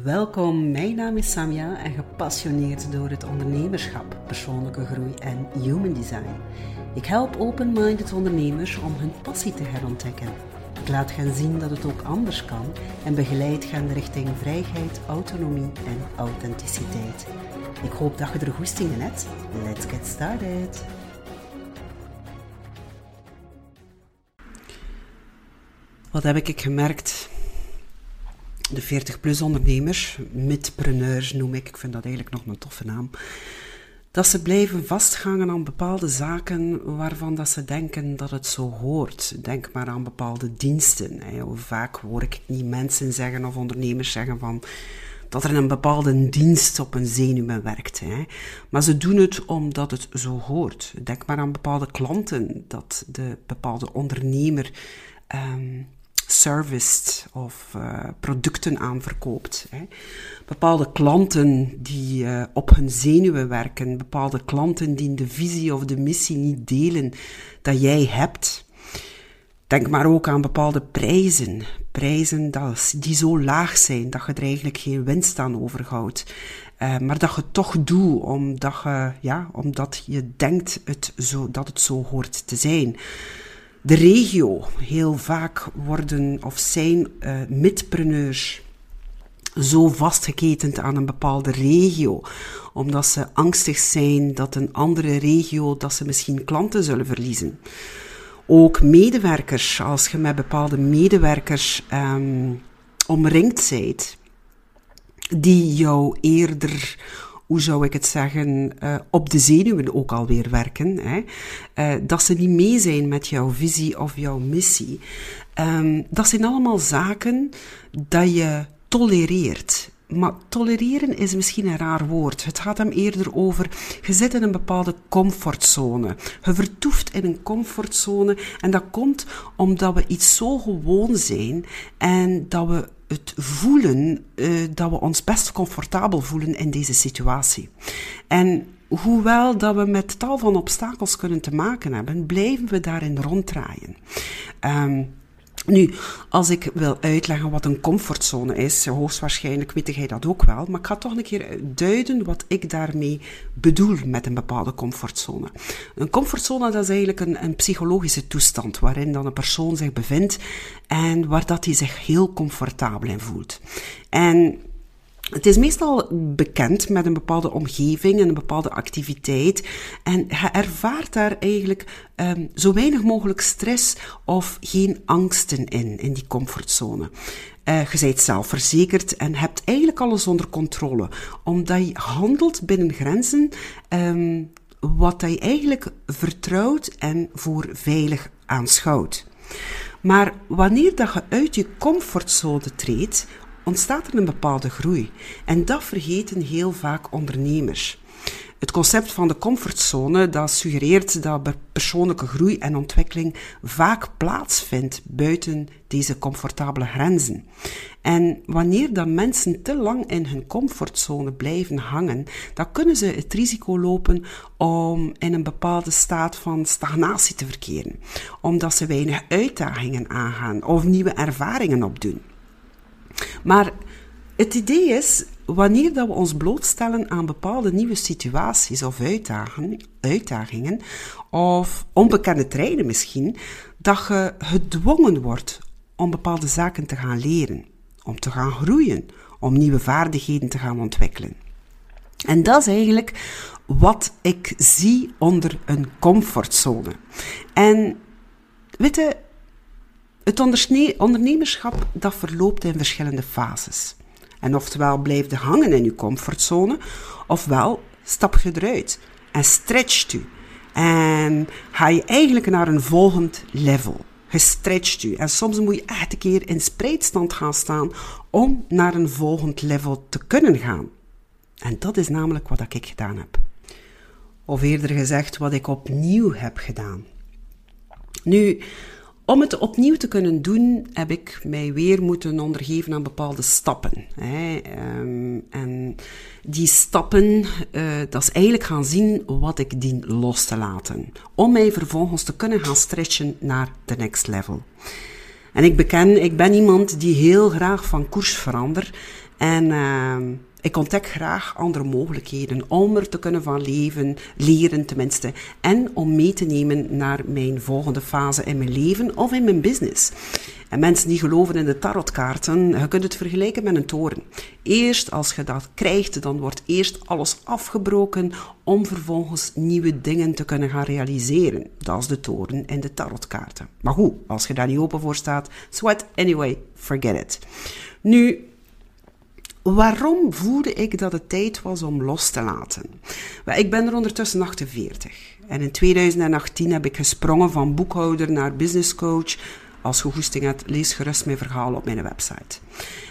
Welkom, mijn naam is Samia en gepassioneerd door het ondernemerschap, persoonlijke groei en human design. Ik help open-minded ondernemers om hun passie te herontdekken. Ik laat hen zien dat het ook anders kan en begeleid hen richting vrijheid, autonomie en authenticiteit. Ik hoop dat je er goesting in hebt. Let's get started! Wat heb ik gemerkt? De 40-plus ondernemers, midpreneurs noem ik, ik vind dat eigenlijk nog een toffe naam, dat ze blijven vasthangen aan bepaalde zaken waarvan dat ze denken dat het zo hoort. Denk maar aan bepaalde diensten. Hoe vaak hoor ik niet mensen zeggen of ondernemers zeggen van dat er een bepaalde dienst op een zenuwen werkt. Hè. Maar ze doen het omdat het zo hoort. Denk maar aan bepaalde klanten, dat de bepaalde ondernemer um, serviced of uh, producten aanverkoopt. Hè. Bepaalde klanten die uh, op hun zenuwen werken, bepaalde klanten die de visie of de missie niet delen dat jij hebt. Denk maar ook aan bepaalde prijzen. Prijzen die zo laag zijn dat je er eigenlijk geen winst aan overhoudt. Uh, maar dat je toch doet omdat je, ja, omdat je denkt het zo, dat het zo hoort te zijn de regio. Heel vaak worden of zijn uh, midpreneurs zo vastgeketend aan een bepaalde regio, omdat ze angstig zijn dat een andere regio, dat ze misschien klanten zullen verliezen. Ook medewerkers, als je met bepaalde medewerkers um, omringd bent, die jou eerder hoe zou ik het zeggen, uh, op de zenuwen ook alweer werken. Hè? Uh, dat ze niet mee zijn met jouw visie of jouw missie. Um, dat zijn allemaal zaken dat je tolereert. Maar tolereren is misschien een raar woord. Het gaat hem eerder over, je zit in een bepaalde comfortzone. Je vertoeft in een comfortzone en dat komt omdat we iets zo gewoon zijn en dat we het voelen uh, dat we ons best comfortabel voelen in deze situatie. En hoewel dat we met tal van obstakels kunnen te maken hebben, blijven we daarin ronddraaien. Um, nu, als ik wil uitleggen wat een comfortzone is, hoogstwaarschijnlijk weet jij dat ook wel, maar ik ga toch een keer duiden wat ik daarmee bedoel met een bepaalde comfortzone. Een comfortzone dat is eigenlijk een, een psychologische toestand waarin dan een persoon zich bevindt en waar dat hij zich heel comfortabel in voelt. En het is meestal bekend met een bepaalde omgeving en een bepaalde activiteit. En je ervaart daar eigenlijk um, zo weinig mogelijk stress of geen angsten in, in die comfortzone. Uh, je bent zelfverzekerd en hebt eigenlijk alles onder controle, omdat je handelt binnen grenzen um, wat je eigenlijk vertrouwt en voor veilig aanschouwt. Maar wanneer dat je uit je comfortzone treedt, ontstaat er een bepaalde groei. En dat vergeten heel vaak ondernemers. Het concept van de comfortzone dat suggereert dat persoonlijke groei en ontwikkeling vaak plaatsvindt buiten deze comfortabele grenzen. En wanneer dan mensen te lang in hun comfortzone blijven hangen, dan kunnen ze het risico lopen om in een bepaalde staat van stagnatie te verkeren, omdat ze weinig uitdagingen aangaan of nieuwe ervaringen opdoen. Maar het idee is, wanneer dat we ons blootstellen aan bepaalde nieuwe situaties of uitdagingen, of onbekende terreinen misschien, dat je gedwongen wordt om bepaalde zaken te gaan leren, om te gaan groeien, om nieuwe vaardigheden te gaan ontwikkelen. En dat is eigenlijk wat ik zie onder een comfortzone. En weet je, het ondernemerschap dat verloopt in verschillende fases. En oftewel blijf je hangen in je comfortzone, ofwel stap je eruit en stretcht u. En ga je eigenlijk naar een volgend level. Je stretcht u. En soms moet je echt een keer in spreidstand gaan staan om naar een volgend level te kunnen gaan. En dat is namelijk wat ik gedaan heb. Of eerder gezegd, wat ik opnieuw heb gedaan. Nu, om het opnieuw te kunnen doen, heb ik mij weer moeten ondergeven aan bepaalde stappen. Hè. Ehm, en die stappen, uh, dat is eigenlijk gaan zien wat ik dien los te laten. Om mij vervolgens te kunnen gaan stretchen naar de next level. En ik beken, ik ben iemand die heel graag van koers verandert. En uh, ik ontdek graag andere mogelijkheden om er te kunnen van leven, leren tenminste. En om mee te nemen naar mijn volgende fase in mijn leven of in mijn business. En mensen die geloven in de tarotkaarten, je kunt het vergelijken met een toren. Eerst als je dat krijgt, dan wordt eerst alles afgebroken om vervolgens nieuwe dingen te kunnen gaan realiseren. Dat is de toren in de tarotkaarten. Maar goed, als je daar niet open voor staat, sweat anyway, forget it. Nu, Waarom voelde ik dat het tijd was om los te laten? ik ben er ondertussen 48. En in 2018 heb ik gesprongen van boekhouder naar businesscoach. Als je hebt, lees gerust mijn verhaal op mijn website.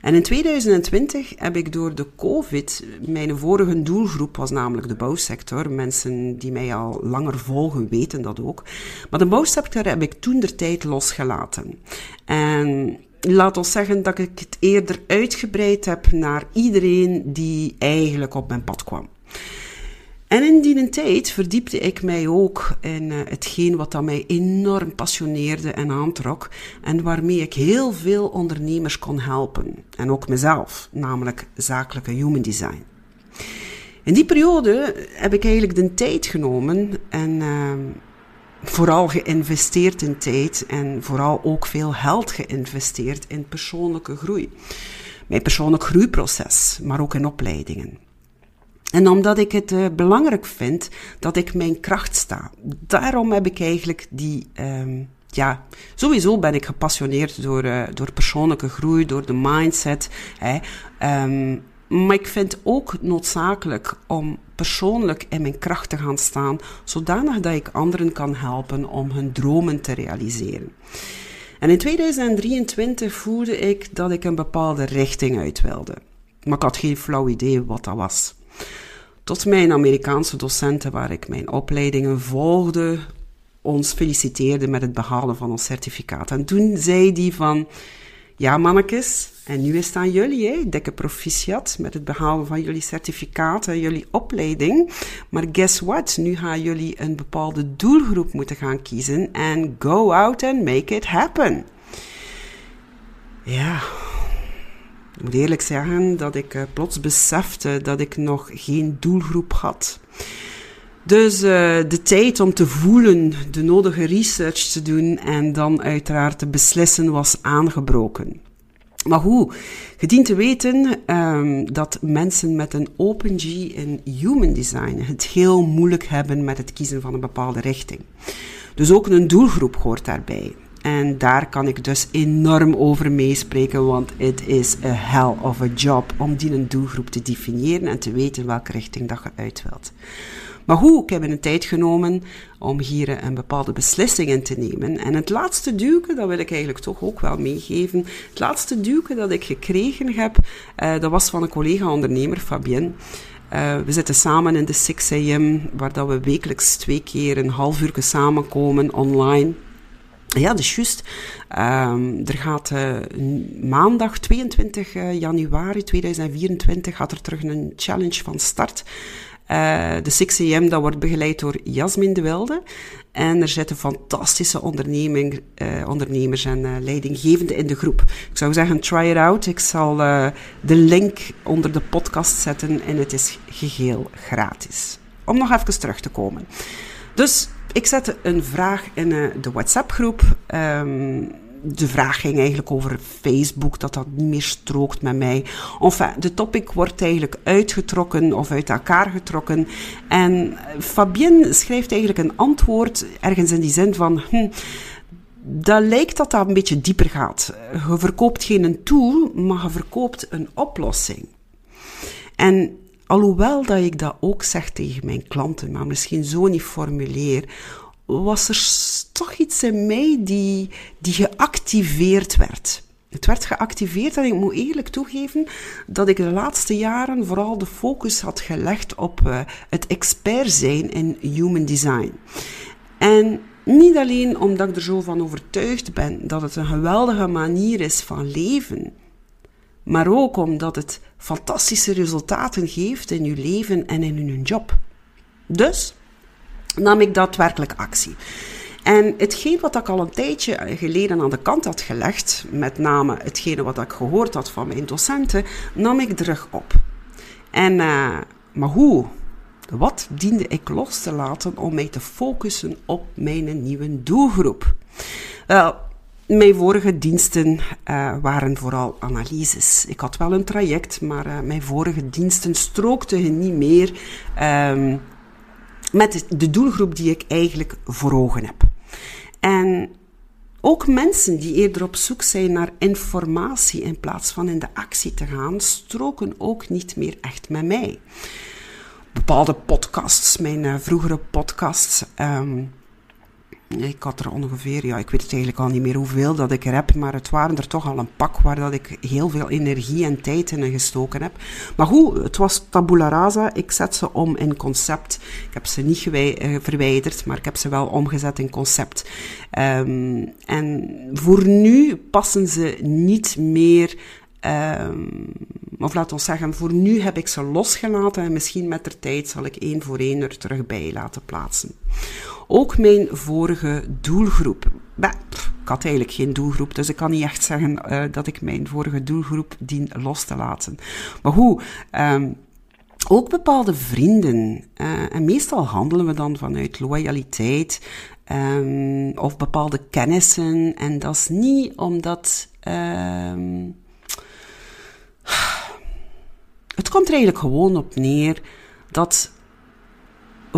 En in 2020 heb ik door de COVID, mijn vorige doelgroep was namelijk de bouwsector. Mensen die mij al langer volgen weten dat ook. Maar de bouwsector heb ik toen de tijd losgelaten. En laat ons zeggen dat ik het eerder uitgebreid heb naar iedereen die eigenlijk op mijn pad kwam. En in die tijd verdiepte ik mij ook in uh, hetgeen wat dat mij enorm passioneerde en aantrok. En waarmee ik heel veel ondernemers kon helpen. En ook mezelf, namelijk zakelijke human design. In die periode heb ik eigenlijk de tijd genomen en uh, vooral geïnvesteerd in tijd en vooral ook veel geld geïnvesteerd in persoonlijke groei. Mijn persoonlijk groeiproces, maar ook in opleidingen. En omdat ik het uh, belangrijk vind dat ik mijn kracht sta. Daarom heb ik eigenlijk die. Um, ja, sowieso ben ik gepassioneerd door, uh, door persoonlijke groei, door de mindset. Hè. Um, maar ik vind ook noodzakelijk om persoonlijk in mijn kracht te gaan staan, zodanig dat ik anderen kan helpen om hun dromen te realiseren. En in 2023 voelde ik dat ik een bepaalde richting uit wilde. Maar ik had geen flauw idee wat dat was. Tot mijn Amerikaanse docenten, waar ik mijn opleidingen volgde, ons feliciteerden met het behalen van ons certificaat. En toen zei die van, ja mannetjes, en nu is het aan jullie, hè, dikke proficiat met het behalen van jullie certificaat en jullie opleiding. Maar guess what? Nu gaan jullie een bepaalde doelgroep moeten gaan kiezen en go out and make it happen. Ja, ik moet eerlijk zeggen dat ik uh, plots besefte dat ik nog geen doelgroep had. Dus uh, de tijd om te voelen, de nodige research te doen en dan uiteraard te beslissen was aangebroken. Maar hoe? Je dient te weten um, dat mensen met een Open G in Human Design het heel moeilijk hebben met het kiezen van een bepaalde richting. Dus ook een doelgroep hoort daarbij. En daar kan ik dus enorm over meespreken, want het is a hell of a job om die een doelgroep te definiëren en te weten welke richting dat je uit wilt. Maar hoe? Ik heb een tijd genomen om hier een bepaalde beslissing in te nemen. En het laatste duwke, dat wil ik eigenlijk toch ook wel meegeven. Het laatste duwke dat ik gekregen heb, uh, dat was van een collega-ondernemer, Fabienne. Uh, we zitten samen in de 6 AM, waar dat we wekelijks twee keer een half uur samenkomen online. Ja, is juist. Um, er gaat uh, maandag 22 januari 2024 gaat er terug een challenge van start. Uh, de 6 AM dat wordt begeleid door Jasmin de Wilde. En er zitten fantastische onderneming, ondernemers en uh, leidinggevenden in de groep. Ik zou zeggen, try it out. Ik zal de link onder de podcast zetten en het is geheel gratis. Om nog even terug te komen. Dus ik zette een vraag in de WhatsApp-groep. Um, de vraag ging eigenlijk over Facebook, dat dat niet meer strookt met mij. Enfin, de topic wordt eigenlijk uitgetrokken of uit elkaar getrokken. En Fabienne schrijft eigenlijk een antwoord, ergens in die zin van... Hm, dat lijkt dat dat een beetje dieper gaat. Je verkoopt geen een tool, maar je verkoopt een oplossing. En alhoewel dat ik dat ook zeg tegen mijn klanten, maar misschien zo niet formuleer, was er toch iets in mij die, die geactiveerd werd. Het werd geactiveerd en ik moet eerlijk toegeven dat ik de laatste jaren vooral de focus had gelegd op uh, het expert zijn in human design. En niet alleen omdat ik er zo van overtuigd ben dat het een geweldige manier is van leven, maar ook omdat het fantastische resultaten geeft in uw leven en in uw job. Dus nam ik daadwerkelijk actie. En hetgeen wat ik al een tijdje geleden aan de kant had gelegd, met name hetgene wat ik gehoord had van mijn docenten, nam ik terug op. En, uh, maar hoe? Wat diende ik los te laten om mij te focussen op mijn nieuwe doelgroep? Wel, mijn vorige diensten uh, waren vooral analyses. Ik had wel een traject, maar uh, mijn vorige diensten strookten niet meer um, met de doelgroep die ik eigenlijk voor ogen heb. En ook mensen die eerder op zoek zijn naar informatie in plaats van in de actie te gaan, stroken ook niet meer echt met mij. Bepaalde podcasts, mijn uh, vroegere podcasts, um, ik had er ongeveer, ja, ik weet het eigenlijk al niet meer hoeveel dat ik er heb, maar het waren er toch al een pak waar dat ik heel veel energie en tijd in gestoken heb. Maar goed, het was tabula rasa. Ik zet ze om in concept. Ik heb ze niet uh, verwijderd, maar ik heb ze wel omgezet in concept. Um, en voor nu passen ze niet meer Um, of laat ons zeggen, voor nu heb ik ze losgelaten en misschien met de tijd zal ik één voor één er terug bij laten plaatsen. Ook mijn vorige doelgroep. Ik had eigenlijk geen doelgroep, dus ik kan niet echt zeggen uh, dat ik mijn vorige doelgroep dien los te laten. Maar hoe? Um, ook bepaalde vrienden. Uh, en meestal handelen we dan vanuit loyaliteit um, of bepaalde kennissen. En dat is niet omdat. Het komt er eigenlijk gewoon op neer dat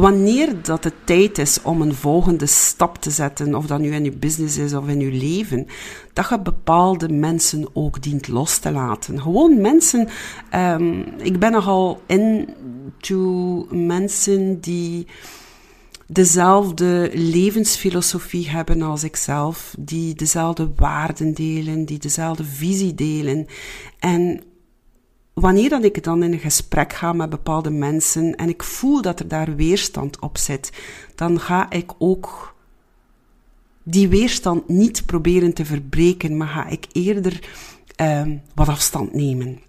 wanneer dat het tijd is om een volgende stap te zetten, of dat nu in je business is of in je leven, dat je bepaalde mensen ook dient los te laten. Gewoon mensen, um, ik ben nogal into mensen die dezelfde levensfilosofie hebben als ikzelf, die dezelfde waarden delen, die dezelfde visie delen. En wanneer dat ik dan in een gesprek ga met bepaalde mensen en ik voel dat er daar weerstand op zit, dan ga ik ook die weerstand niet proberen te verbreken, maar ga ik eerder um, wat afstand nemen.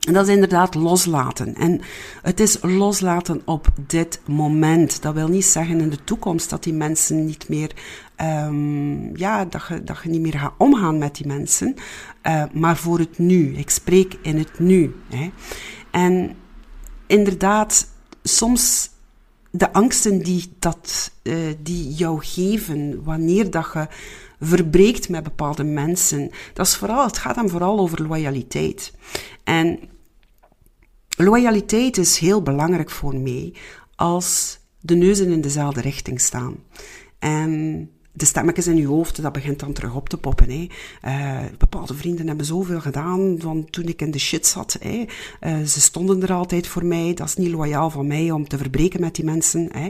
En dat is inderdaad loslaten. En het is loslaten op dit moment. Dat wil niet zeggen in de toekomst dat die mensen niet meer, um, ja, dat je, dat je niet meer gaat omgaan met die mensen. Uh, maar voor het nu. Ik spreek in het nu. Hè. En inderdaad, soms de angsten die, dat, uh, die jou geven wanneer dat je verbreekt met bepaalde mensen. Dat is vooral, het gaat dan vooral over loyaliteit. En loyaliteit is heel belangrijk voor mij als de neuzen in dezelfde richting staan. En de stemmetjes in je hoofd, dat begint dan terug op te poppen. Hè. Uh, bepaalde vrienden hebben zoveel gedaan van toen ik in de shit zat. Hè. Uh, ze stonden er altijd voor mij. Dat is niet loyaal van mij om te verbreken met die mensen. Hè.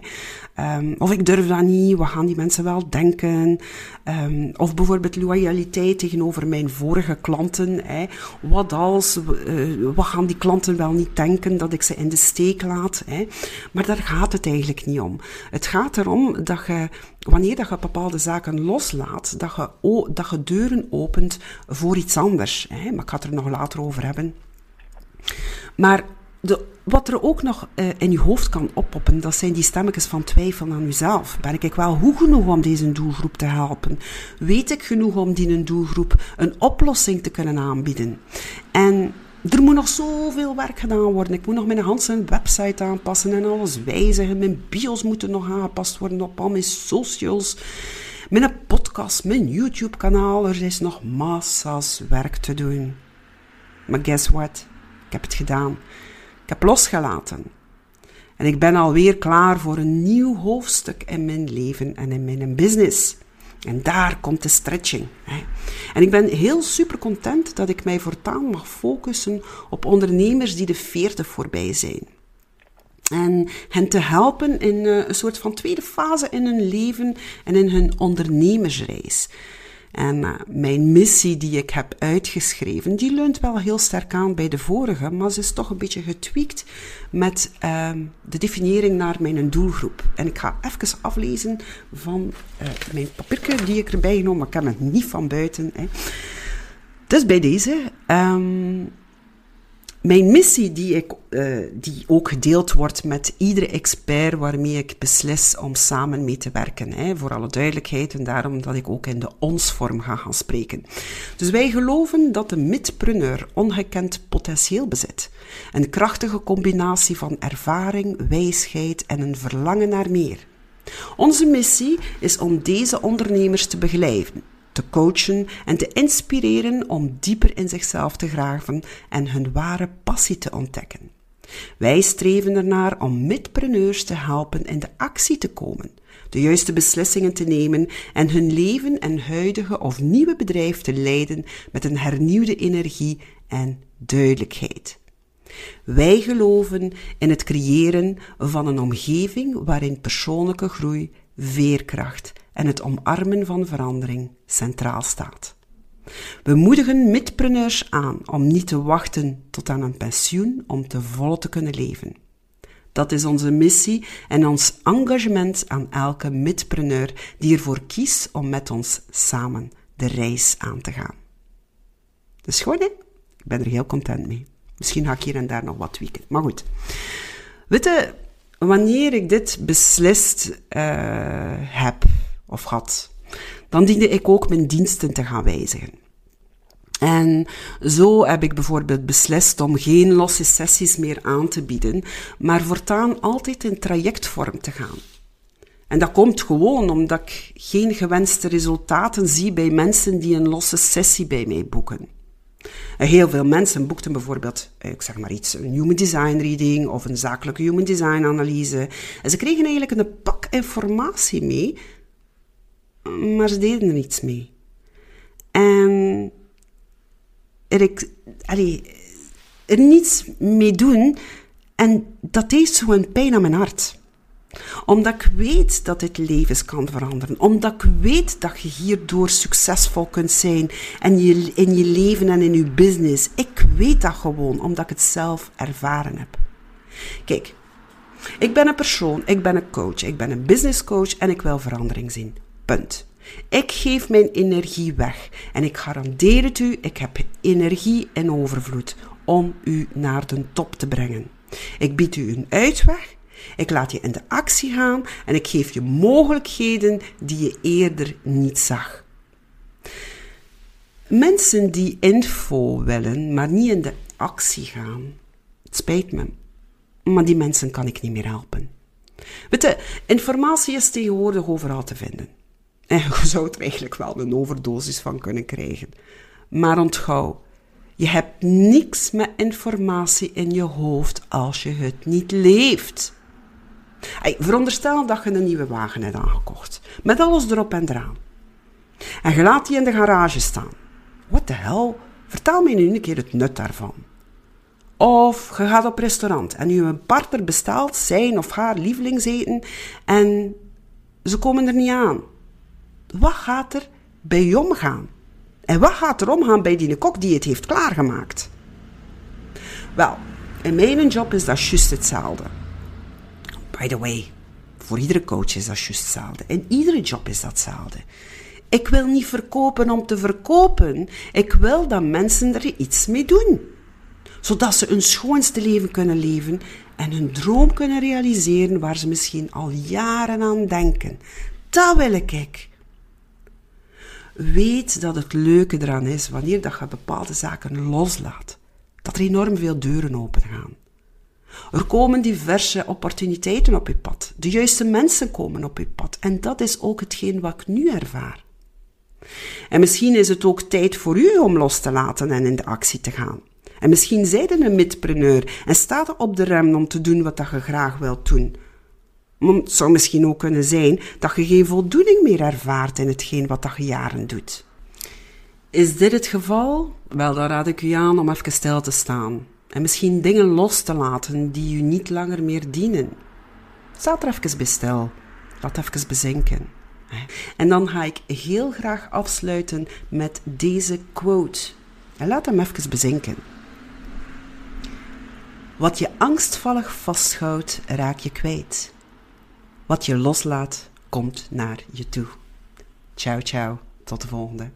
Um, of ik durf dat niet. Wat gaan die mensen wel denken? Um, of bijvoorbeeld loyaliteit tegenover mijn vorige klanten. Hè. Wat als? Uh, wat gaan die klanten wel niet denken dat ik ze in de steek laat? Hè. Maar daar gaat het eigenlijk niet om. Het gaat erom dat je wanneer dat je bepaalde zaken loslaat, dat je, dat je deuren opent voor iets anders. Maar ik ga het er nog later over hebben. Maar de, wat er ook nog uh, in je hoofd kan oppoppen, dat zijn die stemmetjes van twijfel aan jezelf. Ben ik wel goed genoeg om deze doelgroep te helpen? Weet ik genoeg om die doelgroep een oplossing te kunnen aanbieden? En er moet nog zoveel werk gedaan worden. Ik moet nog mijn Hansen website aanpassen en alles wijzigen. Mijn bios moeten nog aangepast worden op al mijn socials. Mijn podcast, mijn YouTube-kanaal. Er is nog massa's werk te doen. Maar guess what? Ik heb het gedaan. Ik heb losgelaten. En ik ben alweer klaar voor een nieuw hoofdstuk in mijn leven en in mijn business. En daar komt de stretching. Hè. En ik ben heel super content dat ik mij voortaan mag focussen op ondernemers die de 40 voorbij zijn. En hen te helpen in eh, een soort van tweede fase in hun leven en in hun ondernemersreis. En uh, mijn missie die ik heb uitgeschreven, die leunt wel heel sterk aan bij de vorige, maar ze is toch een beetje getweakt met uh, de definiëring naar mijn doelgroep. En ik ga even aflezen van uh, mijn papiertje die ik erbij genomen, ik heb het niet van buiten. Hè. Dus bij deze. Um, Mijn missie, uh, die ook gedeeld wordt met iedere expert waarmee ik beslis om samen mee te werken. Hè, voor alle duidelijkheid en daarom dat ik ook in de ons-vorm ga gaan spreken. Dus wij geloven dat de midpreneur ongekend potentieel bezit. Een krachtige combinatie van ervaring, wijsheid en een verlangen naar meer. Onze missie is om deze ondernemers te begeleiden te coachen en te inspireren om dieper in zichzelf te graven en hun ware passie te ontdekken. Wij streven ernaar om midpreneurs te helpen in de actie te komen, de juiste beslissingen te nemen en hun leven en huidige of nieuwe bedrijf te leiden met een hernieuwde energie en duidelijkheid. Wij geloven in het creëren van een omgeving waarin persoonlijke groei, veerkracht en het omarmen van verandering centraal staat. We moedigen midpreneurs aan om niet te wachten tot aan een pensioen om te volle te kunnen leven. Dat is onze missie en ons engagement aan elke midpreneur die ervoor kiest om met ons samen de reis aan te gaan. Dus gewoon, hè? Ik ben er heel content mee. Misschien ga ik hier en daar nog wat tweaken. Maar goed. Weet je, wanneer ik dit beslist uh, heb, of had, dan diende ik ook mijn diensten te gaan wijzigen. En zo heb ik bijvoorbeeld beslist om geen losse sessies meer aan te bieden, maar voortaan altijd in trajectvorm te gaan. En dat komt gewoon omdat ik geen gewenste resultaten zie bij mensen die een losse sessie bij mij boeken. Heel veel mensen boekten bijvoorbeeld, eh, ik zeg maar iets, een human design reading of een zakelijke human design analyse. En ze kregen eigenlijk een pak informatie mee maar ze deden er niets mee. En er, allee, er niets mee doen, en dat deed zo'n pijn aan mijn hart omdat ik weet dat dit levens kan veranderen. Omdat ik weet dat je hierdoor succesvol kunt zijn in je, in je leven en in je business. Ik weet dat gewoon, omdat ik het zelf ervaren heb. Kijk, ik ben een persoon, ik ben een coach, ik ben een business coach en ik wil verandering zien. Ik geef mijn energie weg en ik garandeer het u, ik heb energie in overvloed om u naar de top te brengen. Ik bied u een uitweg, ik laat je in de actie gaan en ik geef je mogelijkheden die je eerder niet zag. Mensen die info willen, maar niet in de actie gaan, het spijt me, maar die mensen kan ik niet meer helpen. Weet informatie is tegenwoordig overal te vinden. En je zou er eigenlijk wel een overdosis van kunnen krijgen. Maar onthoud, je hebt niks met informatie in je hoofd als je het niet leeft. Veronderstel dat je een nieuwe wagen hebt aangekocht, met alles erop en eraan. En je laat die in de garage staan. Wat de hel? Vertel me nu een keer het nut daarvan. Of je gaat op restaurant en je partner bestelt zijn of haar lievelingseten en ze komen er niet aan. Wat gaat er bij je omgaan? En wat gaat er omgaan bij die kok die het heeft klaargemaakt? Wel, in mijn job is dat juist hetzelfde. By the way, voor iedere coach is dat juist hetzelfde. In iedere job is dat hetzelfde. Ik wil niet verkopen om te verkopen. Ik wil dat mensen er iets mee doen. Zodat ze hun schoonste leven kunnen leven en hun droom kunnen realiseren waar ze misschien al jaren aan denken. Dat wil ik. Weet dat het leuke eraan is wanneer dat je bepaalde zaken loslaat. Dat er enorm veel deuren opengaan. Er komen diverse opportuniteiten op je pad. De juiste mensen komen op je pad. En dat is ook hetgeen wat ik nu ervaar. En misschien is het ook tijd voor u om los te laten en in de actie te gaan. En misschien zijt een midpreneur en staat op de rem om te doen wat je graag wilt doen. Het zou misschien ook kunnen zijn dat je geen voldoening meer ervaart in hetgeen wat je jaren doet. Is dit het geval? Wel, dan raad ik u aan om even stil te staan en misschien dingen los te laten die u niet langer meer dienen. Sta er even bij stil. Laat even bezinken. En dan ga ik heel graag afsluiten met deze quote. En laat hem even bezinken. Wat je angstvallig vasthoudt, raak je kwijt. Wat je loslaat, komt naar je toe. Ciao, ciao. Tot de volgende.